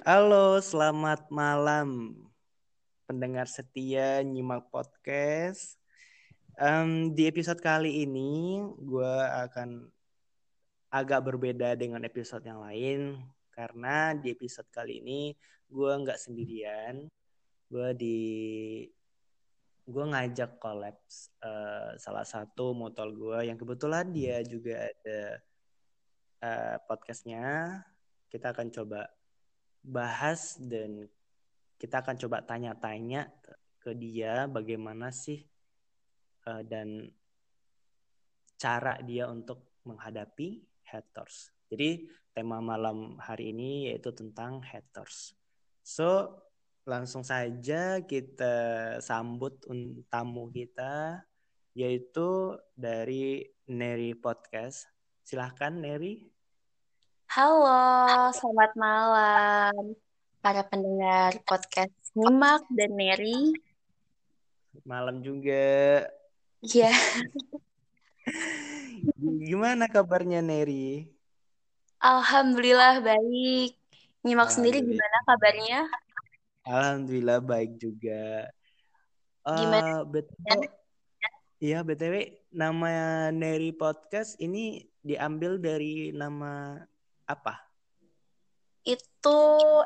Halo, selamat malam pendengar setia nyimak podcast. Um, di episode kali ini, gue akan agak berbeda dengan episode yang lain karena di episode kali ini gue nggak sendirian. Gue di gue ngajak kolaps uh, salah satu motor gue yang kebetulan dia juga ada uh, podcastnya. Kita akan coba bahas dan kita akan coba tanya-tanya ke dia bagaimana sih uh, dan cara dia untuk menghadapi haters. Jadi tema malam hari ini yaitu tentang haters. So langsung saja kita sambut tamu kita yaitu dari Neri Podcast. Silahkan Neri. Halo, selamat malam para pendengar podcast Nyimak dan Neri. Malam juga. Iya. Gimana kabarnya Neri? Alhamdulillah baik. Nyimak sendiri gimana kabarnya? Alhamdulillah baik juga. Gimana? Uh, betul. Iya, BTW nama Neri Podcast ini diambil dari nama apa? Itu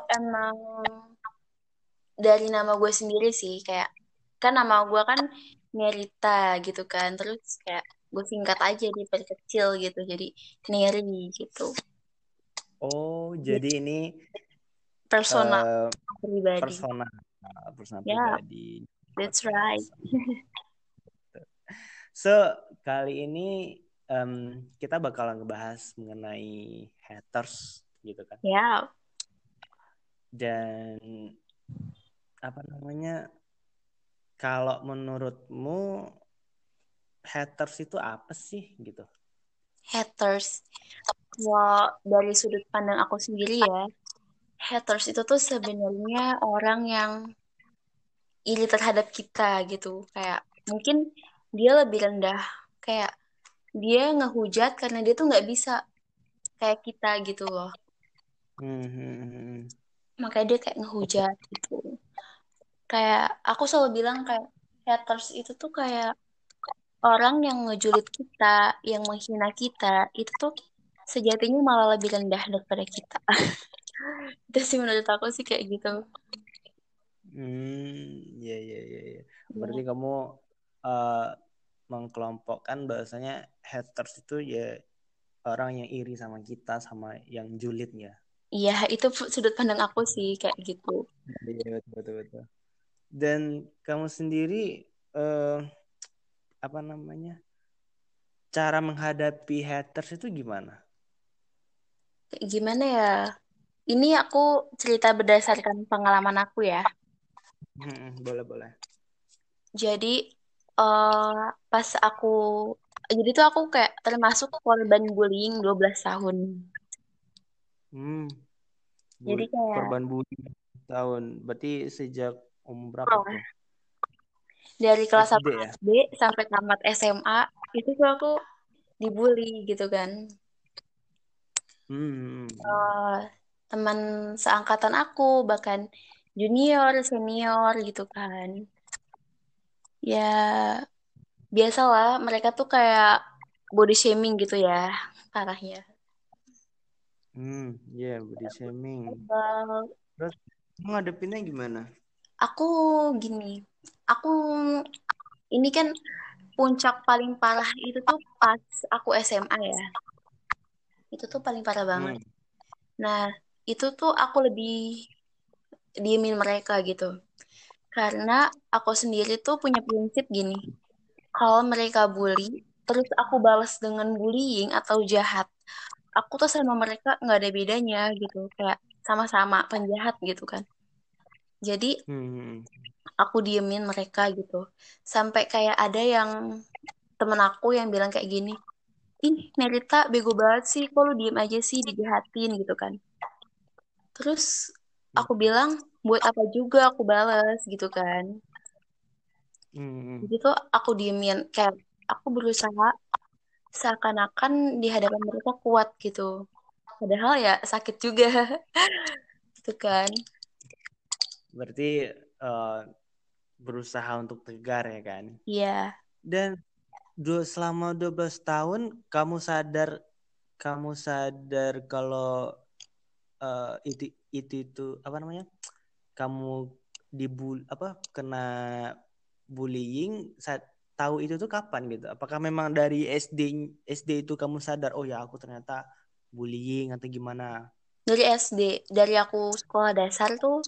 emang dari nama gue sendiri sih kayak kan nama gue kan Nerita gitu kan terus kayak gue singkat aja di kecil gitu jadi Neri gitu. Oh jadi ini persona uh, pribadi. Persona persona yeah, pribadi. That's right. so kali ini um, kita bakalan ngebahas mengenai haters gitu kan. Ya. Yeah. Dan apa namanya? Kalau menurutmu haters itu apa sih gitu? Haters. Kalau dari sudut pandang aku sendiri ya, haters itu tuh sebenarnya orang yang iri terhadap kita gitu. Kayak mungkin dia lebih rendah kayak dia ngehujat karena dia tuh nggak bisa kayak kita gitu loh. Hmm. Makanya dia kayak ngehujat gitu. Kayak aku selalu bilang kayak haters itu tuh kayak orang yang ngejulit kita, yang menghina kita, itu tuh sejatinya malah lebih rendah daripada kita. itu sih menurut aku sih kayak gitu. Hmm, ya ya ya ya. Berarti ya. kamu uh, mengkelompokkan bahasanya haters itu ya orang yang iri sama kita sama yang julid ya. Iya, itu sudut pandang aku sih kayak gitu. Iya, betul betul betul. Dan kamu sendiri eh, apa namanya? Cara menghadapi haters itu gimana? Gimana ya? Ini aku cerita berdasarkan pengalaman aku ya. Hmm, boleh boleh. Jadi uh, pas aku jadi tuh aku kayak termasuk korban bullying 12 tahun. Hmm. jadi kayak korban bullying tahun. Berarti sejak umur berapa oh. tuh? Dari kelas SD, 1 ya? SD sampai tamat SMA itu tuh aku dibully gitu kan. Hmm. Uh, teman seangkatan aku bahkan junior, senior gitu kan ya biasalah mereka tuh kayak body shaming gitu ya arahnya. Hmm, ya yeah, body shaming. Terus ngadepinnya gimana? Aku gini, aku ini kan puncak paling parah itu tuh pas aku SMA ya. Itu tuh paling parah banget. Hmm. Nah, itu tuh aku lebih diemin mereka gitu. Karena aku sendiri tuh punya prinsip gini. Kalau mereka bully, terus aku balas dengan bullying atau jahat, aku tuh sama mereka nggak ada bedanya gitu. Kayak sama-sama penjahat gitu kan. Jadi hmm. aku diemin mereka gitu. Sampai kayak ada yang temen aku yang bilang kayak gini, ih Nerita bego banget sih, kok lu diem aja sih dijahatin gitu kan. Terus aku bilang, buat apa juga aku balas gitu kan. Hmm. jadi tuh aku diemin kayak aku berusaha seakan-akan di hadapan mereka kuat gitu. Padahal ya sakit juga gitu kan. Berarti uh, berusaha untuk tegar ya kan? Iya. Dan dua selama 12 tahun kamu sadar kamu sadar kalau uh, itu itu itu apa namanya kamu dibul apa kena bullying saat tahu itu tuh kapan gitu? Apakah memang dari SD SD itu kamu sadar oh ya aku ternyata bullying atau gimana? Dari SD dari aku sekolah dasar tuh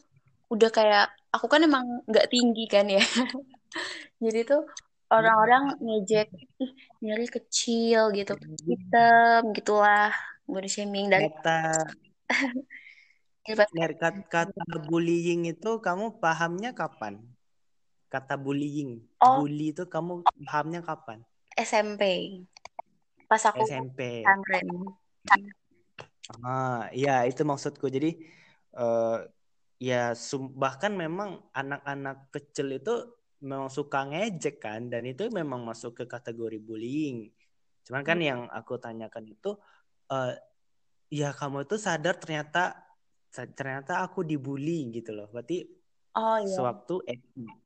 udah kayak aku kan emang nggak tinggi kan ya. Jadi tuh orang-orang ngejek ih nyari kecil gitu hitam gitulah body shaming dari kata kata, kata bullying itu kamu pahamnya kapan? Kata bullying. Oh. bully itu kamu pahamnya kapan? SMP pas aku SMP ah iya itu maksudku. Jadi uh, ya bahkan memang anak-anak kecil itu memang suka ngejek kan dan itu memang masuk ke kategori bullying. Cuman kan hmm. yang aku tanyakan itu uh, ya kamu itu sadar ternyata ternyata aku dibully gitu loh. Berarti Oh iya. Sewaktu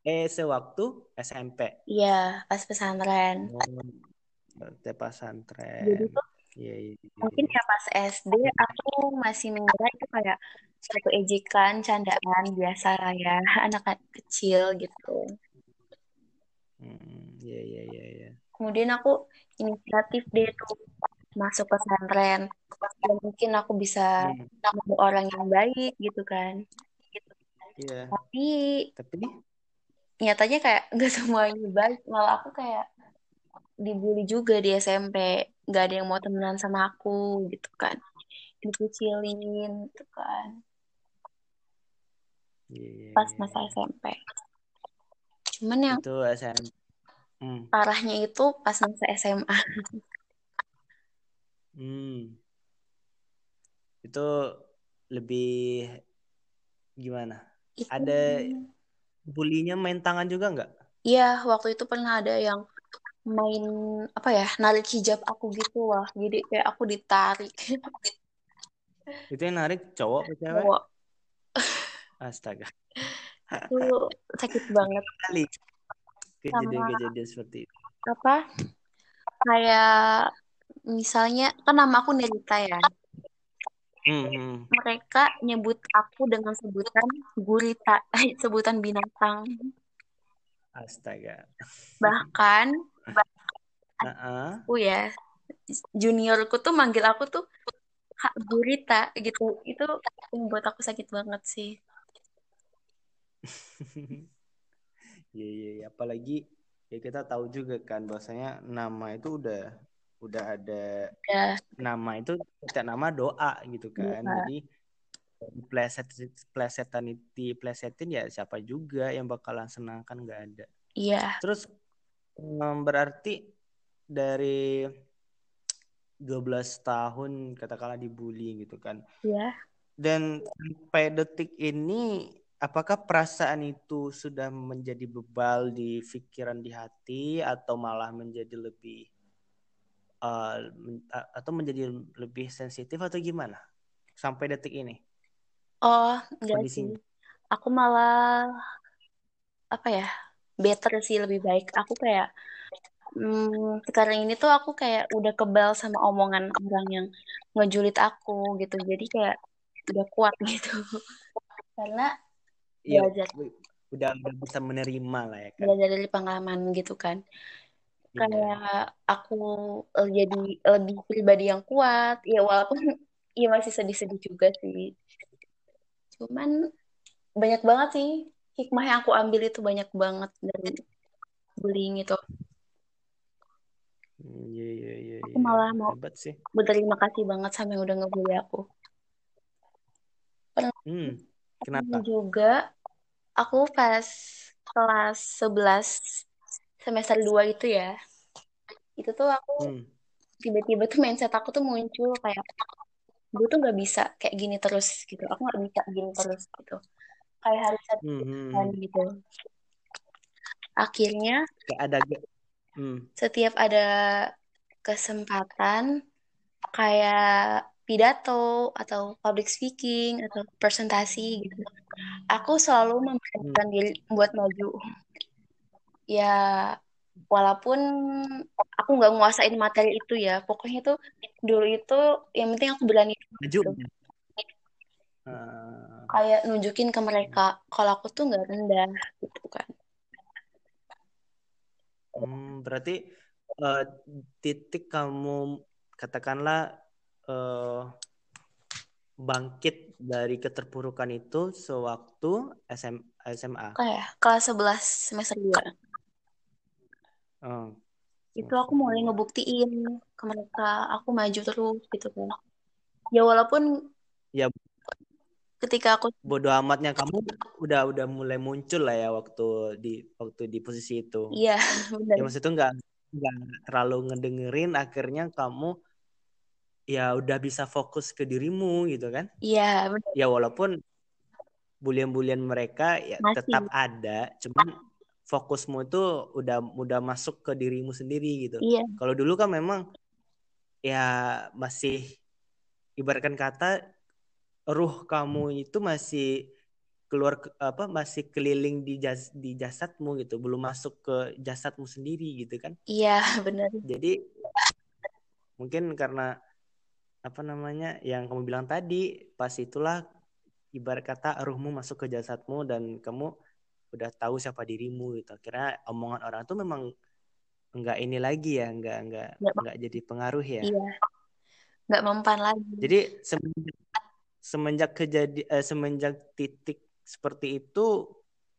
eh sewaktu SMP. Iya, pas pesantren. Oh, pesantren. Jadi tuh Iya, iya, iya. Mungkin ya pas SD aku masih mengira itu kayak suatu ejekan, candaan biasa lah ya, anak kecil gitu. Hmm, iya, iya, iya, iya. Kemudian aku inisiatif deh tuh masuk pesantren. Ya, mungkin aku bisa hmm. orang yang baik gitu kan. Iya. Tapi tapi nyatanya kayak nggak semuanya baik, malah aku kayak dibully juga di SMP nggak ada yang mau temenan sama aku gitu kan dikucilin gitu kan yeah, pas masa SMP cuman yang itu SMP hmm. parahnya itu pas masa SMA hmm. Itu lebih gimana? Itu... ada bulinya main tangan juga nggak? Iya, waktu itu pernah ada yang main apa ya narik hijab aku gitu lah jadi kayak aku ditarik. Itu yang narik cowok atau cewek? Cowok. Astaga. Itu sakit banget. Kali. Kejadian-kejadian seperti itu. apa? Kayak misalnya kan nama aku Nerita ya mm-hmm. mereka nyebut aku dengan sebutan gurita sebutan binatang astaga bahkan uh-uh. aku ya juniorku tuh manggil aku tuh Kak Burita gitu itu membuat aku sakit banget sih Iya, iya, ya. apalagi ya kita tahu juga kan bahwasanya nama itu udah udah ada ya. nama itu setiap nama doa gitu kan. Ya. Jadi pleset plesetan itu plesetin ya siapa juga yang bakalan senang kan nggak ada. Iya. Terus berarti dari 12 tahun katakanlah dibully gitu kan. Iya. Dan sampai detik ini apakah perasaan itu sudah menjadi bebal di pikiran di hati atau malah menjadi lebih uh, atau menjadi lebih sensitif atau gimana sampai detik ini? Oh, enggak sih. Aku malah apa ya? better sih lebih baik aku kayak hmm, sekarang ini tuh aku kayak udah kebal sama omongan orang yang ngejulit aku gitu jadi kayak udah kuat gitu karena ya, belajar udah udah bisa menerima lah ya kan belajar dari pengalaman gitu kan. Kayak aku jadi lebih pribadi yang kuat ya walaupun ya masih sedih-sedih juga sih cuman banyak banget sih hikmah yang aku ambil itu banyak banget dari bullying itu. Iya iya iya. Aku ya. malah mau Hebat sih. berterima kasih banget sama yang udah ngebully aku. Pernah hmm, kenapa? Juga aku pas kelas 11 semester 2 itu ya. Itu tuh aku hmm. tiba-tiba tuh mindset aku tuh muncul kayak gue tuh gak bisa kayak gini terus gitu. Aku gak bisa gini terus gitu kayak harus ada hmm. gitu akhirnya kayak ada hmm. setiap ada kesempatan kayak pidato atau public speaking atau presentasi gitu aku selalu memberanikan Hmm. diri buat maju ya walaupun aku nggak nguasain materi itu ya pokoknya tuh dulu itu yang penting aku berani Maju. gitu. Ah, kayak nunjukin ke mereka kalau aku tuh nggak rendah gitu kan hmm, berarti eh, titik kamu katakanlah eh, bangkit dari keterpurukan itu sewaktu SM, SMA. kayak kelas 11 semester 2 Oh, itu aku mulai ngebuktiin ke mereka aku maju terus gitu kan ya walaupun Ya. ketika aku bodoh amatnya kamu udah udah mulai muncul lah ya waktu di waktu di posisi itu. iya benar Ya maksudnya nggak nggak terlalu ngedengerin akhirnya kamu ya udah bisa fokus ke dirimu gitu kan. iya benar Ya walaupun bulian-bulian mereka ya Masih. tetap ada, cuman fokusmu itu udah udah masuk ke dirimu sendiri gitu. iya Kalau dulu kan memang ya masih ibaratkan kata ruh kamu itu masih keluar ke- apa masih keliling di jas di jasadmu gitu, belum masuk ke jasadmu sendiri gitu kan. iya benar Jadi mungkin karena apa namanya yang kamu bilang tadi pas itulah ibarat kata ruhmu masuk ke jasadmu dan kamu udah tahu siapa dirimu gitu. Akhirnya omongan orang tuh memang enggak ini lagi ya, enggak enggak Nggak- enggak jadi pengaruh ya. iya nggak mempan lagi Jadi semenjak semenjak kejadi eh, semenjak titik seperti itu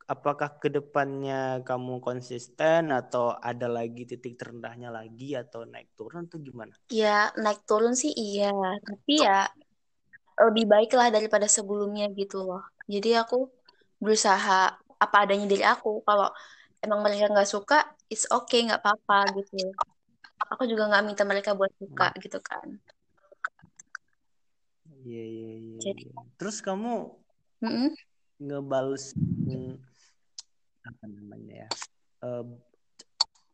apakah ke depannya kamu konsisten atau ada lagi titik terendahnya lagi atau naik turun atau gimana? ya naik turun sih iya tapi ya lebih baik lah daripada sebelumnya gitu loh jadi aku berusaha apa adanya diri aku kalau emang mereka nggak suka it's okay nggak apa-apa gitu aku juga nggak minta mereka buat suka gitu kan Iya iya iya. Jadi- iya. Terus kamu ngebales hmm, apa namanya ya? Eh,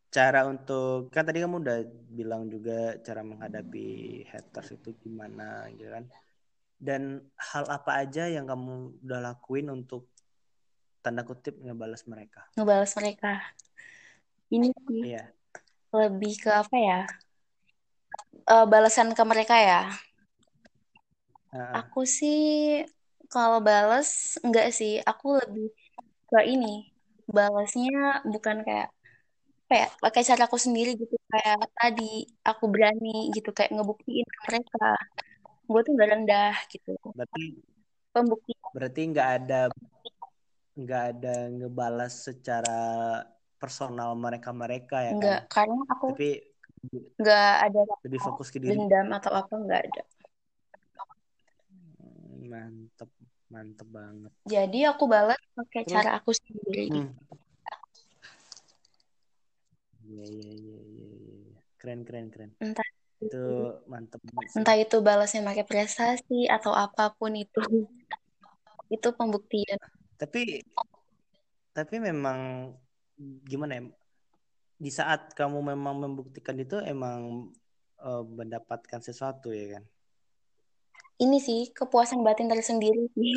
cara untuk kan tadi kamu udah bilang juga cara menghadapi haters itu gimana gitu kan? Dan hal apa aja yang kamu udah lakuin untuk tanda kutip ngebales mereka? ngebalas mereka. Ini sih. Iya. lebih ke apa ya? Eh, balasan ke mereka ya? Heeh. aku sih kalau balas enggak sih. Aku lebih ke ini. Balasnya bukan kayak apa ya pakai cara aku sendiri gitu. Kayak tadi aku berani gitu. Kayak ngebuktiin ke mereka. Gue tuh nggak rendah gitu. Berarti pembukti. berarti nggak ada nggak ada ngebalas secara personal mereka-mereka ya kan? enggak karena aku Tapi nggak ada lebih fokus ke diri. dendam atau apa nggak ada Hmm, Mantep, mantep banget. jadi aku balas pakai Terus? cara aku sendiri Hmm. Iya iya iya iya iya. Keren keren keren. entah Itu mantep banget entah itu balasnya pakai prestasi atau apa pun itu itu pembuktian Tapi tapi memang gimana ya? Di saat kamu memang membuktikan itu emang eh, mendapatkan sesuatu ya kan? ini sih kepuasan batin tersendiri sih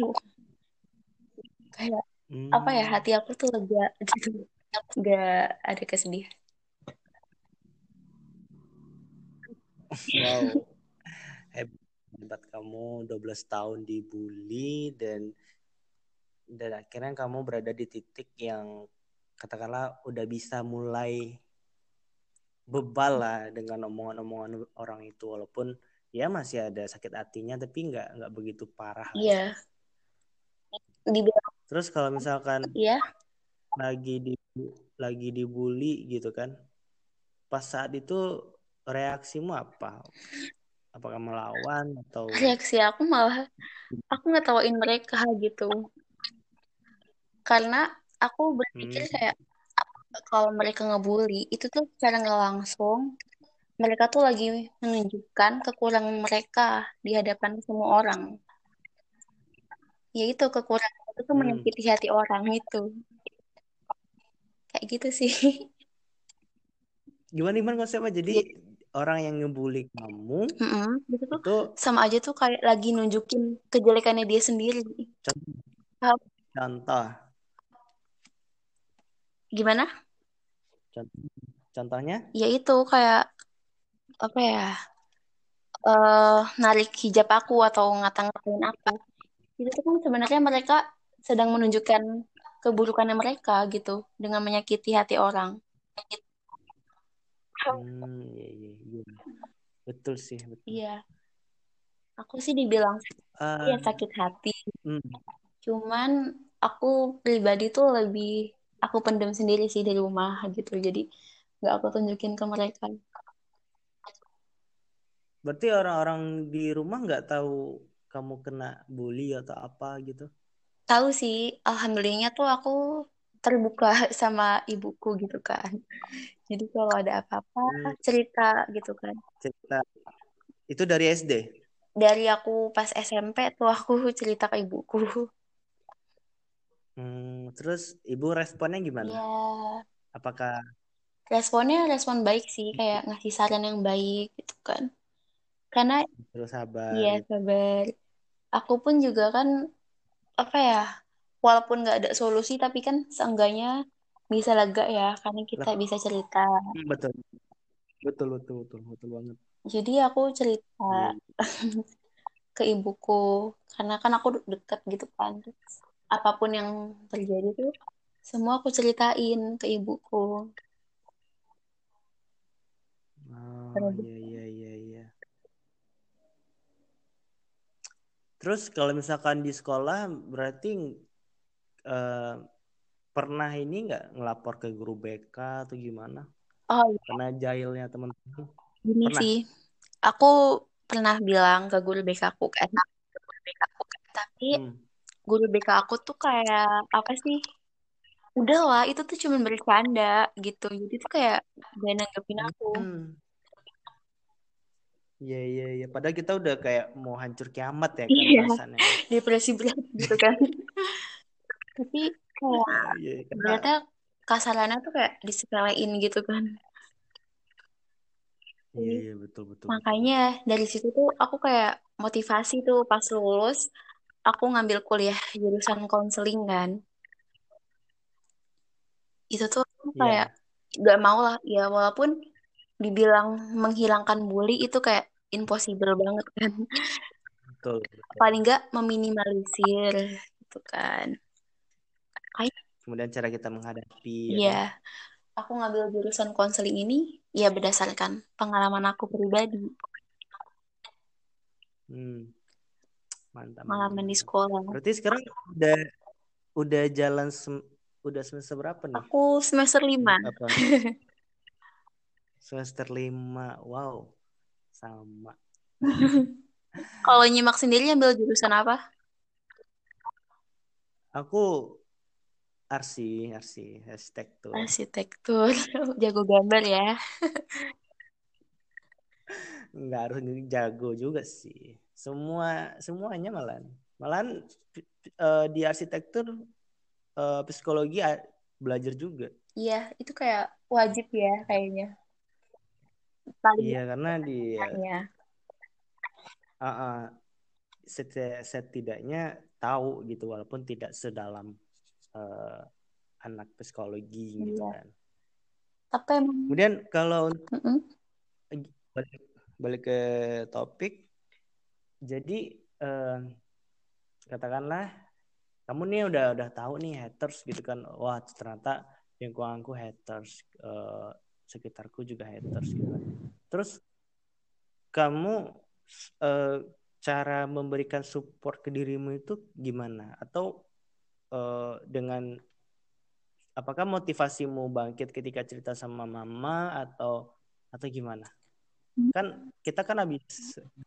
kayak Hmm. apa ya hati aku tuh lega gitu nggak ada kesedihan Wow. Hebat kamu 12 tahun dibully dan dan akhirnya kamu berada di titik yang katakanlah udah bisa mulai bebal lah dengan omongan-omongan orang itu. Walaupun ya masih ada sakit hatinya tapi nggak nggak begitu parah iya. Dibilang Terus kalau misalkan iya. lagi di lagi dibully gitu kan pas saat itu reaksimu apa? Apakah melawan atau reaksi aku malah aku ngetawain mereka gitu karena aku berpikir Hmm. kayak kalau mereka ngebully itu tuh secara nggak langsung mereka tuh lagi menunjukkan kekurangan mereka di hadapan semua orang yaitu kekurangan itu tuh Hmm. menyakiti hati orang itu kayak gitu sih gimana gimana konsepnya? Jadi orang yang ngebully kamu Mm-mm. Itu tuh itu sama aja tuh kayak lagi nunjukin kejelekannya dia sendiri. contoh, contoh Gimana? contoh contohnya Ya itu kayak apa ya? eh narik hijab aku atau ngata-ngatain aku. Itu kan sebenarnya mereka sedang menunjukkan keburukannya mereka gitu dengan menyakiti hati orang. hmm iya iya iya betul sih betul Iya. Aku sih dibilang Eh, ya sakit hati. hmm, Cuman aku pribadi tuh lebih aku pendem sendiri sih di rumah gitu. Jadi nggak aku tunjukin ke mereka. berarti orang-orang di rumah nggak tahu kamu kena bully atau apa gitu Tahu sih, alhamdulillahnya tuh aku terbuka sama ibuku gitu kan. Jadi kalau ada apa-apa Hmm, cerita gitu kan. cerita itu dari SD Dari aku pas SMP tuh aku cerita ke ibuku. Hmm, terus ibu responnya gimana Ya, apakah responnya respon baik sih, kayak ngasih saran yang baik gitu kan. Karena terus sabar Iya, gitu sabar. Aku pun juga kan, apa ya, walaupun nggak ada solusi, tapi kan seenggaknya bisa lega ya, karena kita bisa cerita. hmm, betul betul betul betul betul banget Jadi aku cerita Iya, ke ibuku, karena kan aku deket gitu kan. Terus apa pun yang terjadi tuh, semua aku ceritain ke ibuku. oh Terus, iya iya iya iya. Terus kalau misalkan di sekolah berarti eh, pernah ini nggak ngelapor ke guru BK atau gimana? Oh iya, karena jahilnya teman-teman gini pernah? sih, aku pernah bilang ke guru BK aku kan, tapi hmm. Guru BK aku tuh kayak, apa sih, udah lah itu tuh cuma bercanda gitu jadi tuh kayak gak nanggepin aku Hmm. Iya iya iya. Padahal kita udah kayak mau hancur kiamat ya kan iya perasaannya. depresi berat gitu kan tapi kayak Iya karena ternyata kasarannya tuh kayak disepelein gitu kan iya iya betul betul betul. makanya dari situ tuh aku kayak motivasi tuh pas lulus aku ngambil kuliah jurusan konseling kan itu tuh aku kayak Iya. gak mau lah ya walaupun dibilang menghilangkan bully itu kayak impossible banget kan Betul betul. paling nggak meminimalisir gitu kan kayak Kemudian cara kita menghadapi ya iya kan. aku ngambil jurusan konseling ini ya berdasarkan pengalaman aku pribadi Hmm. Mantap pengalaman di sekolah Berarti sekarang udah udah jalan sem- udah semester berapa nih? aku semester lima Apa? Semester lima. Wow. Sama. kalau nyimak sendiri ambil jurusan apa Aku arsi, arsi, arsitektur. arsitektur jago gambar ya nggak harus jago juga sih semua semuanya malahan malahan eh, di arsitektur eh, psikologi belajar juga. Iya itu kayak wajib ya kayaknya. Paling iya karena di ah, seti- setidaknya tahu gitu walaupun tidak sedalam eh, anak psikologi gitu Iya. kan. Tapi emang? Kemudian kalau Mm-mm. balik, balik ke topik jadi eh, katakanlah kamu nih udah udah tahu nih haters gitu kan. Wah ternyata lingkunganku haters eh, sekitarku juga haters gitu kan. Terus kamu eh, cara memberikan support ke dirimu itu gimana? Atau eh, dengan apakah motivasimu bangkit ketika cerita sama mama atau atau gimana kan kita kan habis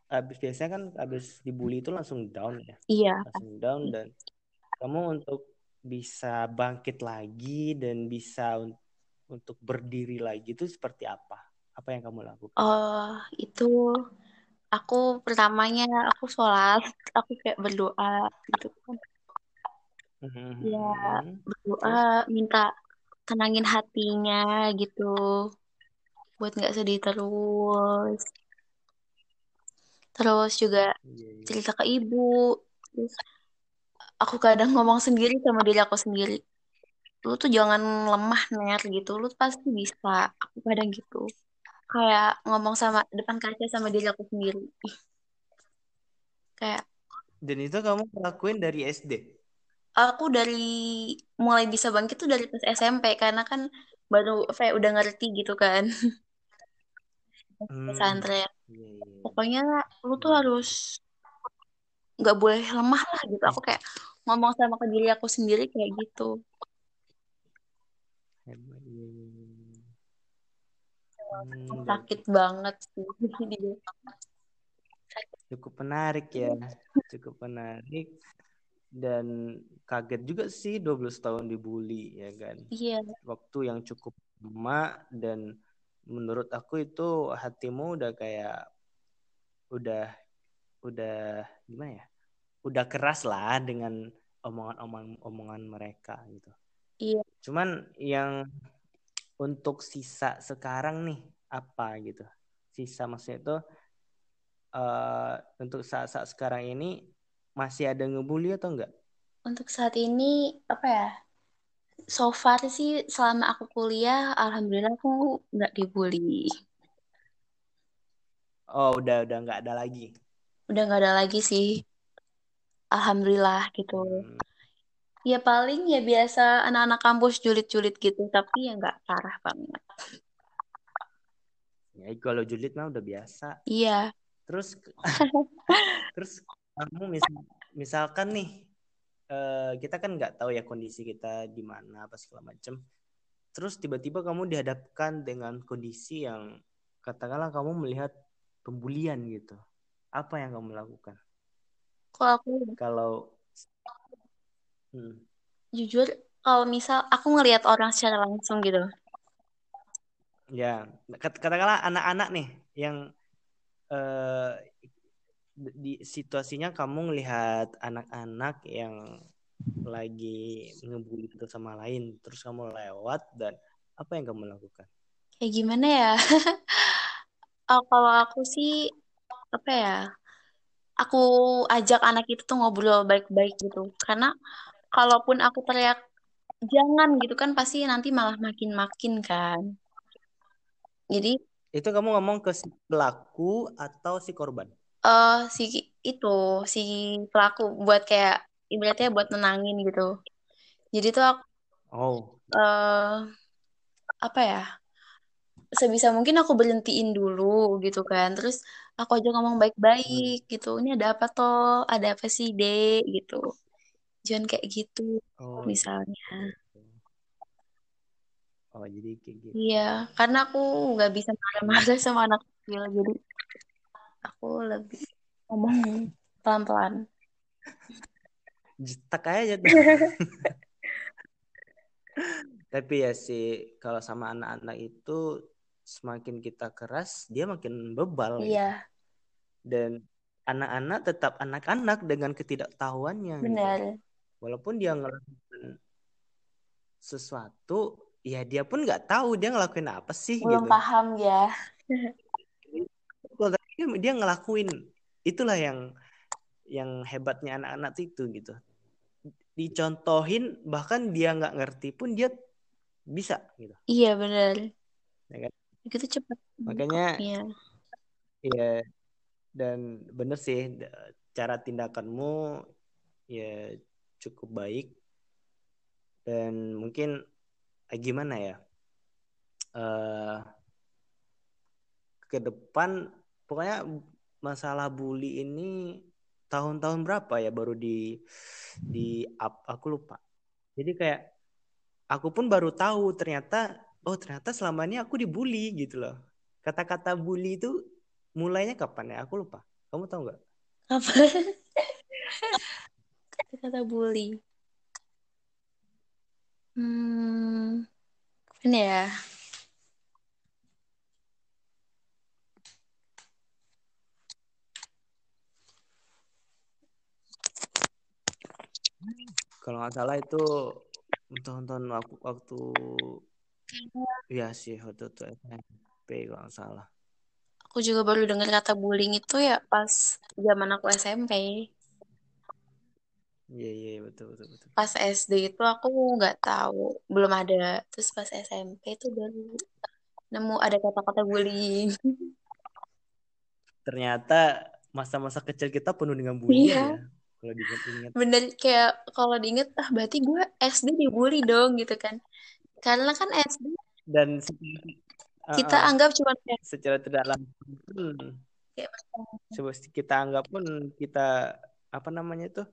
habis biasanya kan habis dibully itu langsung down ya? Iya. Langsung down dan kamu untuk bisa bangkit lagi dan bisa un- untuk berdiri lagi itu seperti apa? Apa yang kamu lakukan? Oh itu aku pertamanya aku sholat aku kayak berdoa gitu. Kan ya berdoa minta tenangin hatinya gitu buat nggak sedih terus. Terus juga Iya, iya. cerita ke ibu. Terus aku kadang ngomong sendiri sama diri aku sendiri. Lu tuh jangan lemah ner gitu. Lu pasti bisa. Aku kadang gitu. Kayak ngomong sama depan kaca sama diri aku sendiri. Kayak Dan itu kamu lakuin dari SD? aku dari mulai bisa bangkit tuh dari pas SMP karena kan baru kayak udah ngerti gitu kan pesantren iya, iya. pokoknya lu tuh Hmm. harus nggak boleh lemah lah gitu aku kayak ngomong sama ke diri aku sendiri kayak gitu. Hmm, sakit banget sih cukup menarik ya, cukup menarik dan kaget juga sih 12 tahun dibully ya kan. iya Waktu yang cukup lama dan menurut aku itu hatimu udah kayak udah udah gimana ya? Udah keras lah dengan omongan-omongan omongan mereka gitu. iya Cuman yang untuk sisa sekarang nih apa gitu? Sisa maksudnya itu eh, untuk saat-saat sekarang ini masih ada ngebully atau enggak? untuk saat ini apa ya so far sih selama aku kuliah alhamdulillah aku nggak dibully. Oh, udah udah nggak ada lagi. udah nggak ada lagi sih. Alhamdulillah gitu. Hmm, ya paling ya biasa anak-anak kampus julid-julid gitu tapi ya nggak parah banget. Ya kalau julid mah udah biasa. iya. Terus terus kamu mis misalkan nih eh, kita kan nggak tahu ya kondisi kita di mana apa segala macam. Terus tiba-tiba kamu dihadapkan dengan kondisi yang katakanlah kamu melihat pembulian gitu. Apa yang kamu lakukan? kok aku Kalau hmm, jujur kalau misal aku ngelihat orang secara langsung gitu ya kat- katakanlah anak-anak nih yang eh, di situasinya kamu ngelihat anak-anak yang lagi ngebully satu sama lain, terus kamu lewat dan apa yang kamu lakukan? kayak gimana ya Oh, kalau aku sih apa ya aku ajak anak itu tuh ngobrol baik-baik gitu karena kalaupun aku teriak jangan gitu kan pasti nanti malah makin-makin kan jadi Itu kamu ngomong ke si pelaku atau si korban? Eh si itu si pelaku buat kayak ibaratnya buat nenangin gitu. Jadi tuh aku Oh, eh apa ya? Sebisa mungkin aku berhentiin dulu gitu kan. Terus aku aja ngomong hmm. baik-baik gitu. Ini ada apa toh? Ada apa sih dek? gitu. Jangan kayak gitu Oh, misalnya. Gitu. Oh, jadi kayak gitu. iya karena aku nggak bisa marah-marah sama anak kecil jadi aku lebih ngomong pelan-pelan Jetak aja tuh. Tapi ya sih kalau sama anak-anak itu semakin kita keras, dia makin bebal gitu. iya Dan anak-anak tetap anak-anak dengan ketidaktahuannya gitu. benar Walaupun dia ngelakuin sesuatu, ya dia pun nggak tahu dia ngelakuin apa sih belum gitu. paham ya dia, dia ngelakuin. Itulah yang yang hebatnya anak-anak itu gitu. Dicontohin bahkan dia nggak ngerti pun dia bisa gitu. iya benar Ya kan? itu cepat Makanya Iya. ya dan bener sih cara tindakanmu ya cukup baik dan mungkin eh, gimana ya eh ke depan pokoknya masalah bully ini tahun-tahun berapa ya baru di di up aku lupa. Jadi kayak aku pun baru tahu ternyata oh ternyata selama ini aku dibully gitu loh. Kata-kata bully itu mulainya kapan ya? Aku lupa. Kamu tahu nggak? Apa? Kata bully. Hmm ini ya kalau nggak salah itu tahun-tahun aku waktu ya sih waktu itu. SMP kalau nggak salah. Aku juga baru dengar kata bullying itu ya pas zaman aku SMP. Iya iya betul betul betul. Pas SD itu aku nggak tahu, belum ada. Terus pas SMP itu baru nemu ada kata-kata bullying. Ternyata masa-masa kecil kita penuh dengan bullying Iya. ya. Kalau diingat-ingat. Bener kayak kalau diinget ah berarti gue SD dibully dong gitu kan. Karena kan SD Dan kita uh-uh, anggap cuma secara tidak langsung coba kita anggap pun kita apa namanya itu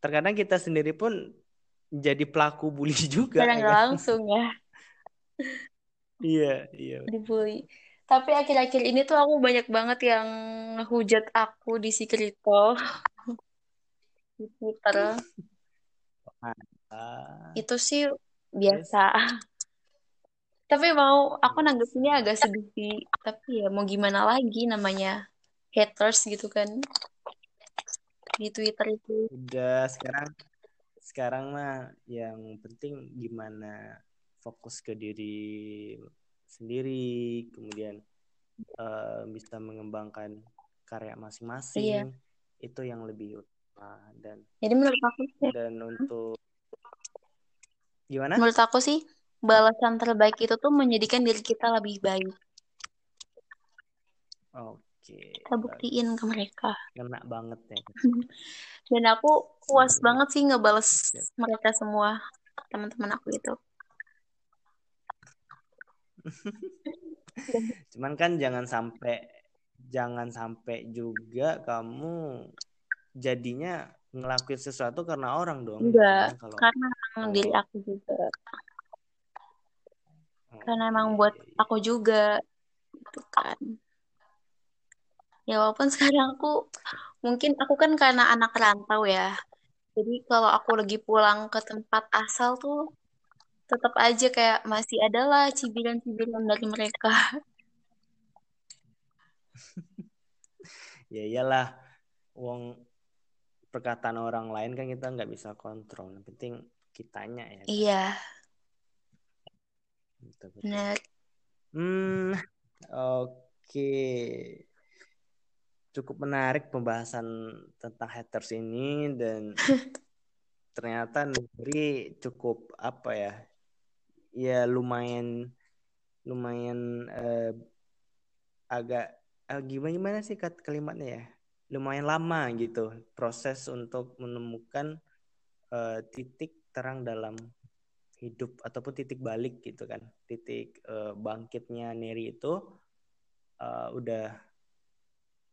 terkadang kita sendiri pun jadi pelaku bully juga secara ya kan? langsung ya Iya iya. dibully. Tapi akhir-akhir ini tuh aku banyak banget yang ngehujat aku di di Twitter. Ah, Itu sih biasa. Tapi mau aku Iya nanggepinnya agak sedih sih. Tapi ya mau gimana lagi namanya haters gitu kan di Twitter itu. Udah sekarang sekarang mah yang penting gimana fokus ke diri sendiri, kemudian eh, bisa mengembangkan karya Iya. masing-masing itu yang lebih utama dan Jadi menurut aku sih, dan untuk gimana? menurut aku sih balasan terbaik itu tuh menjadikan diri kita lebih baik. Oke, Kita buktiin ke mereka. kena banget ya. Dan aku puas banget sih ngebales Siap. mereka semua teman-teman aku itu. Cuman kan jangan sampai jangan sampai juga kamu jadinya ngelakuin sesuatu karena orang dong. Enggak, Karena kalau karena emang kalau diri aku juga. oh, Karena emang iya buat iya iya. aku juga gitu kan. Ya walaupun sekarang aku mungkin aku kan karena anak rantau ya. Jadi kalau aku lagi pulang ke tempat asal tuh tetap aja kayak masih ada lah cibiran-cibiran dari mereka. Ya iyalah, wong perkataan orang lain kan kita nggak bisa kontrol. Yang penting kitanya ya kan. Iya, Betul, betul. benar. Hmm, oke. Cukup menarik pembahasan tentang haters ini dan ternyata Negeri cukup apa ya? Ya lumayan lumayan eh, agak eh, gimana gimana sih kat kalimatnya ya? Lumayan lama gitu proses untuk menemukan eh, titik terang dalam hidup ataupun titik balik gitu kan. Titik eh, bangkitnya Neri itu eh, udah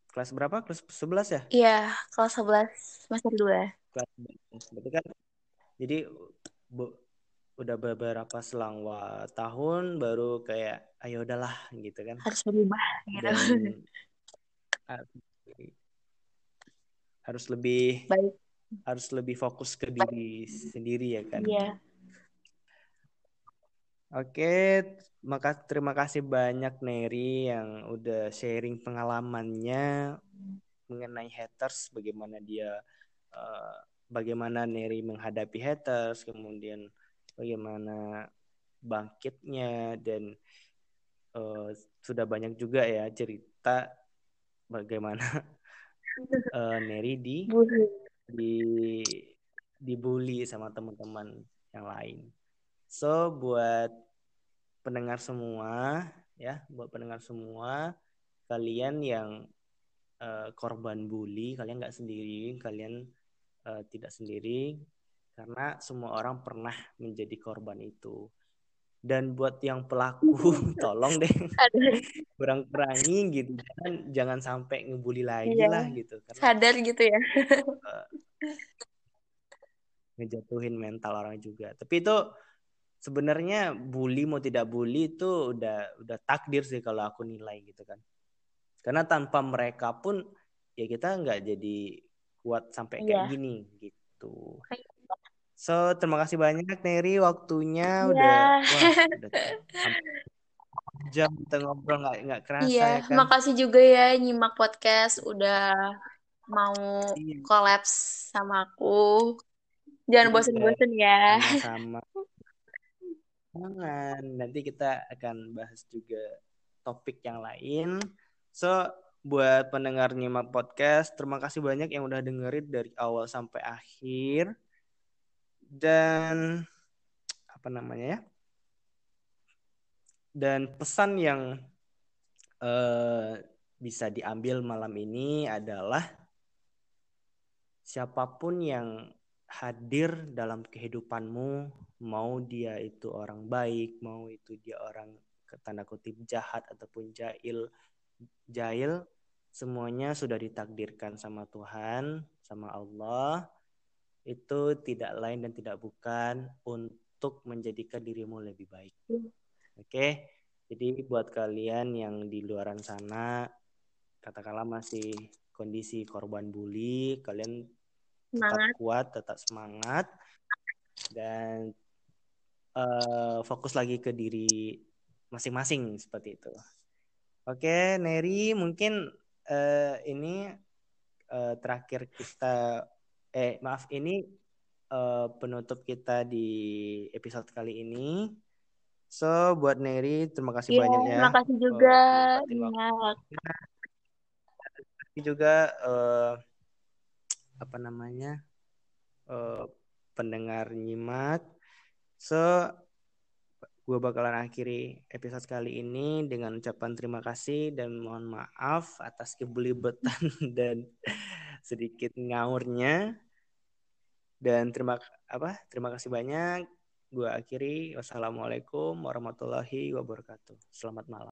kelas berapa? Kelas 11 ya? Iya, kelas 11 semester 2. Kelas 11. Berarti kan jadi bu- udah beberapa selang wa- tahun baru kayak ayo udahlah gitu kan. Harus berubah gitu. Dan harus lebih Baik. harus lebih fokus ke diri sendiri ya kan. Iya. Oke, maka terima kasih banyak Neri yang udah sharing pengalamannya mengenai haters, bagaimana dia, eh, bagaimana Neri menghadapi haters, kemudian bagaimana bangkitnya dan eh, sudah banyak juga ya cerita bagaimana eh, Neri di Bully. di dibully sama teman-teman yang lain. So buat pendengar semua ya, buat pendengar semua kalian yang eh, korban bully, kalian nggak sendiri, kalian eh, tidak sendiri karena semua orang pernah menjadi korban itu. Dan buat yang pelaku, tolong deh Sadar, kurang-kurangi gitu, jangan jangan sampai ngebully lagi Iya. lah gitu, karena sadar gitu ya. ngejatuhin mental orang juga. Tapi itu sebenarnya bully mau tidak bully itu udah udah takdir sih kalau aku nilai gitu kan. Karena tanpa mereka pun ya kita nggak jadi kuat sampai kayak Iya. gini gitu. So terima kasih banyak Neri waktunya Iya. udah wah udah jam kita ngobrol nggak nggak kerasa Iya, ya kan. makasih juga ya nyimak podcast udah mau Iya. kolaps sama aku. Jangan Iya. bosen-bosen ya. Sama-sama. Jangan. Nanti kita akan bahas juga topik yang lain. So buat pendengar nyimak podcast, terima kasih banyak yang udah dengerin dari awal sampai akhir. Dan apa namanya ya? Dan pesan yang uh, bisa diambil malam ini adalah siapa pun yang hadir dalam kehidupanmu, mau dia itu orang baik, mau itu dia orang tanda kutip jahat ataupun jahil, jahil, semuanya sudah ditakdirkan sama Tuhan, sama Allah. Itu tidak lain dan tidak bukan untuk menjadikan dirimu lebih baik. Oke, okay? jadi buat kalian yang di luaran sana, katakanlah masih kondisi korban bully, kalian semangat. tetap kuat, tetap semangat dan uh, fokus lagi ke diri masing-masing seperti itu. Oke, Neri, mungkin uh, ini uh, terakhir kita eh maaf ini uh, penutup kita di episode kali ini. So buat Neri terima kasih yeah, banyak ya. Terima kasih juga. Uh, juga uh, apa namanya uh, pendengar nyimak. So gue bakalan akhiri episode kali ini dengan ucapan terima kasih dan mohon maaf atas kebelibetan dan sedikit ngaurnya. Dan terima apa? Terima kasih banyak. Gue akhiri. Wassalamualaikum warahmatullahi wabarakatuh. Selamat malam.